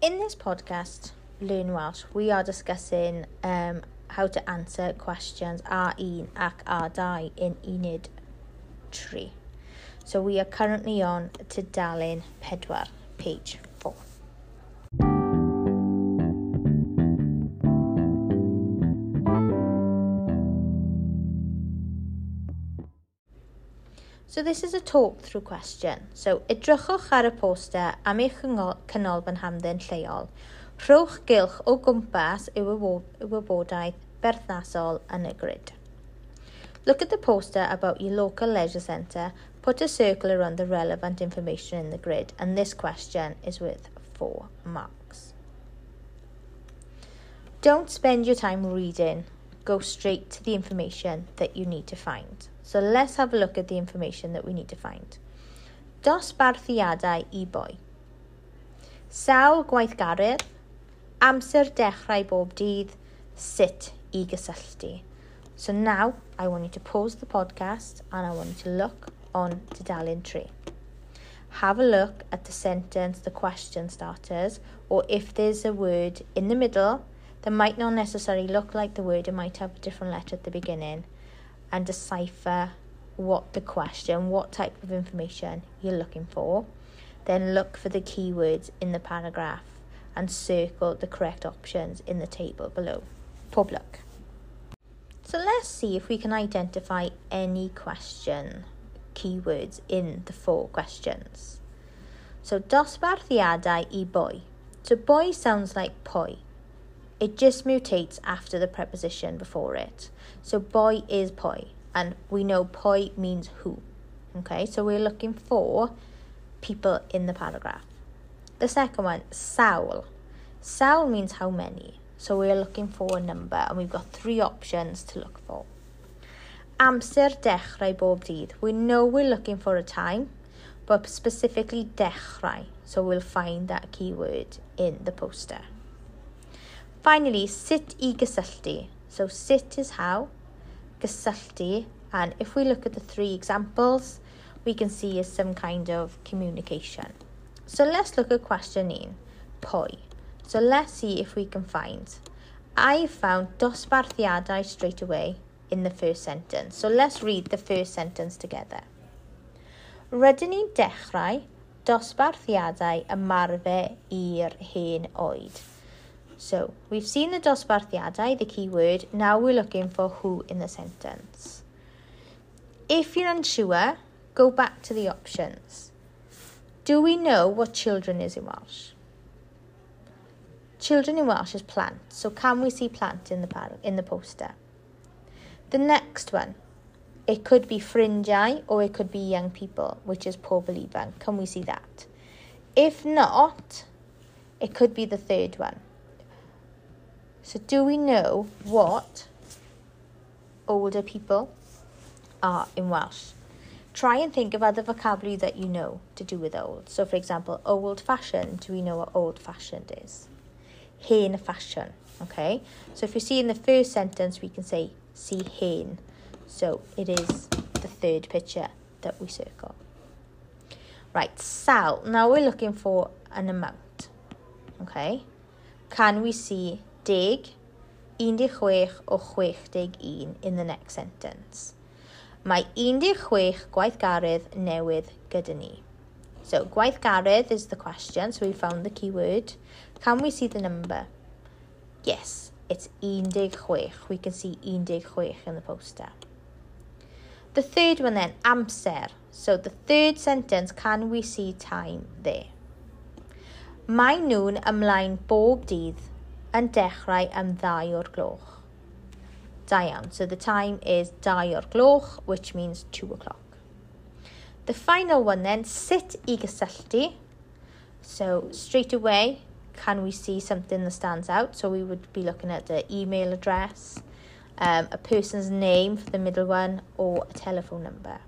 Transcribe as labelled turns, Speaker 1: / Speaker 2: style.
Speaker 1: In this podcast, Learn Welsh, we are discussing um, how to answer questions R1 ac R2 in Enid 3. So we are currently on to Dalin Pedwar, page So this is a talk through question. So edrychwch ar y poster am eich fy nhamdden lleol. Rhowch gylch o gwmpas y wybodaeth berthnasol yn y grid. Look at the poster about your local leisure centre. Put a circle around the relevant information in the grid and this question is worth 4 marks. Don't spend your time reading. Go straight to the information that you need to find. So let's have a look at the information that we need to find. Dosbarthiadau i boi. Sawl gwaithgarydd, amser dechrau bob dydd, sut i gysylltu. So now I want you to pause the podcast and I want you to look on to Dalin Tree. Have a look at the sentence, the question starters, or if there's a word in the middle that might not necessarily look like the word, it might have a different letter at the beginning. and decipher what the question, what type of information you're looking for. Then look for the keywords in the paragraph and circle the correct options in the table below. Public. So let's see if we can identify any question keywords in the four questions. So dosbarthiadau e boy? So boy sounds like poi. It just mutates after the preposition before it. So boy is poi, and we know poi means who. Okay, so we're looking for people in the paragraph. The second one, "saul," "saul" means how many. So we're looking for a number, and we've got three options to look for. Amser dechrau bob dydd. We know we're looking for a time, but specifically dechrau. So we'll find that keyword in the poster. Finally, sit i gysylltu. So sit is how, gysylltu, and if we look at the three examples, we can see is some kind of communication. So let's look at question un. pwy. So let's see if we can find. I found dosbarthiadau straight away in the first sentence. So let's read the first sentence together. Rydyn ni'n dechrau dosbarthiadau ymarfer i'r hen oed. So we've seen the dosbarthiadau, the key word. Now we're looking for who in the sentence. If you're unsure, go back to the options. Do we know what children is in Welsh? Children in Welsh is plant, so can we see plant in the par- in the poster? The next one, it could be fringi or it could be young people, which is poor ifanc. Can we see that? If not, it could be the third one. So, do we know what older people are in Welsh? Try and think of other vocabulary that you know to do with old. So, for example, old fashioned. Do we know what old fashioned is? Hen fashion. Okay. So, if you see in the first sentence, we can say see hen. So, it is the third picture that we circle. Right, sal. Now we're looking for an amount. Okay. Can we see deg, chwech o un in the next sentence. Mae 16 gwaithgarydd newydd gyda ni. So, gwaithgarydd is the question, so we found the keyword. Can we see the number? Yes, it's chwech. We can see chwech in the poster. The third one then, amser. So, the third sentence, can we see time there? Mae nhw'n ymlaen bob dydd yn dechrau am ddau o'r gloch. Da iawn, so the time is dau o'r gloch, which means two o'clock. The final one then, sit i gysylltu. So straight away, can we see something that stands out? So we would be looking at the email address, um, a person's name for the middle one, or a telephone number.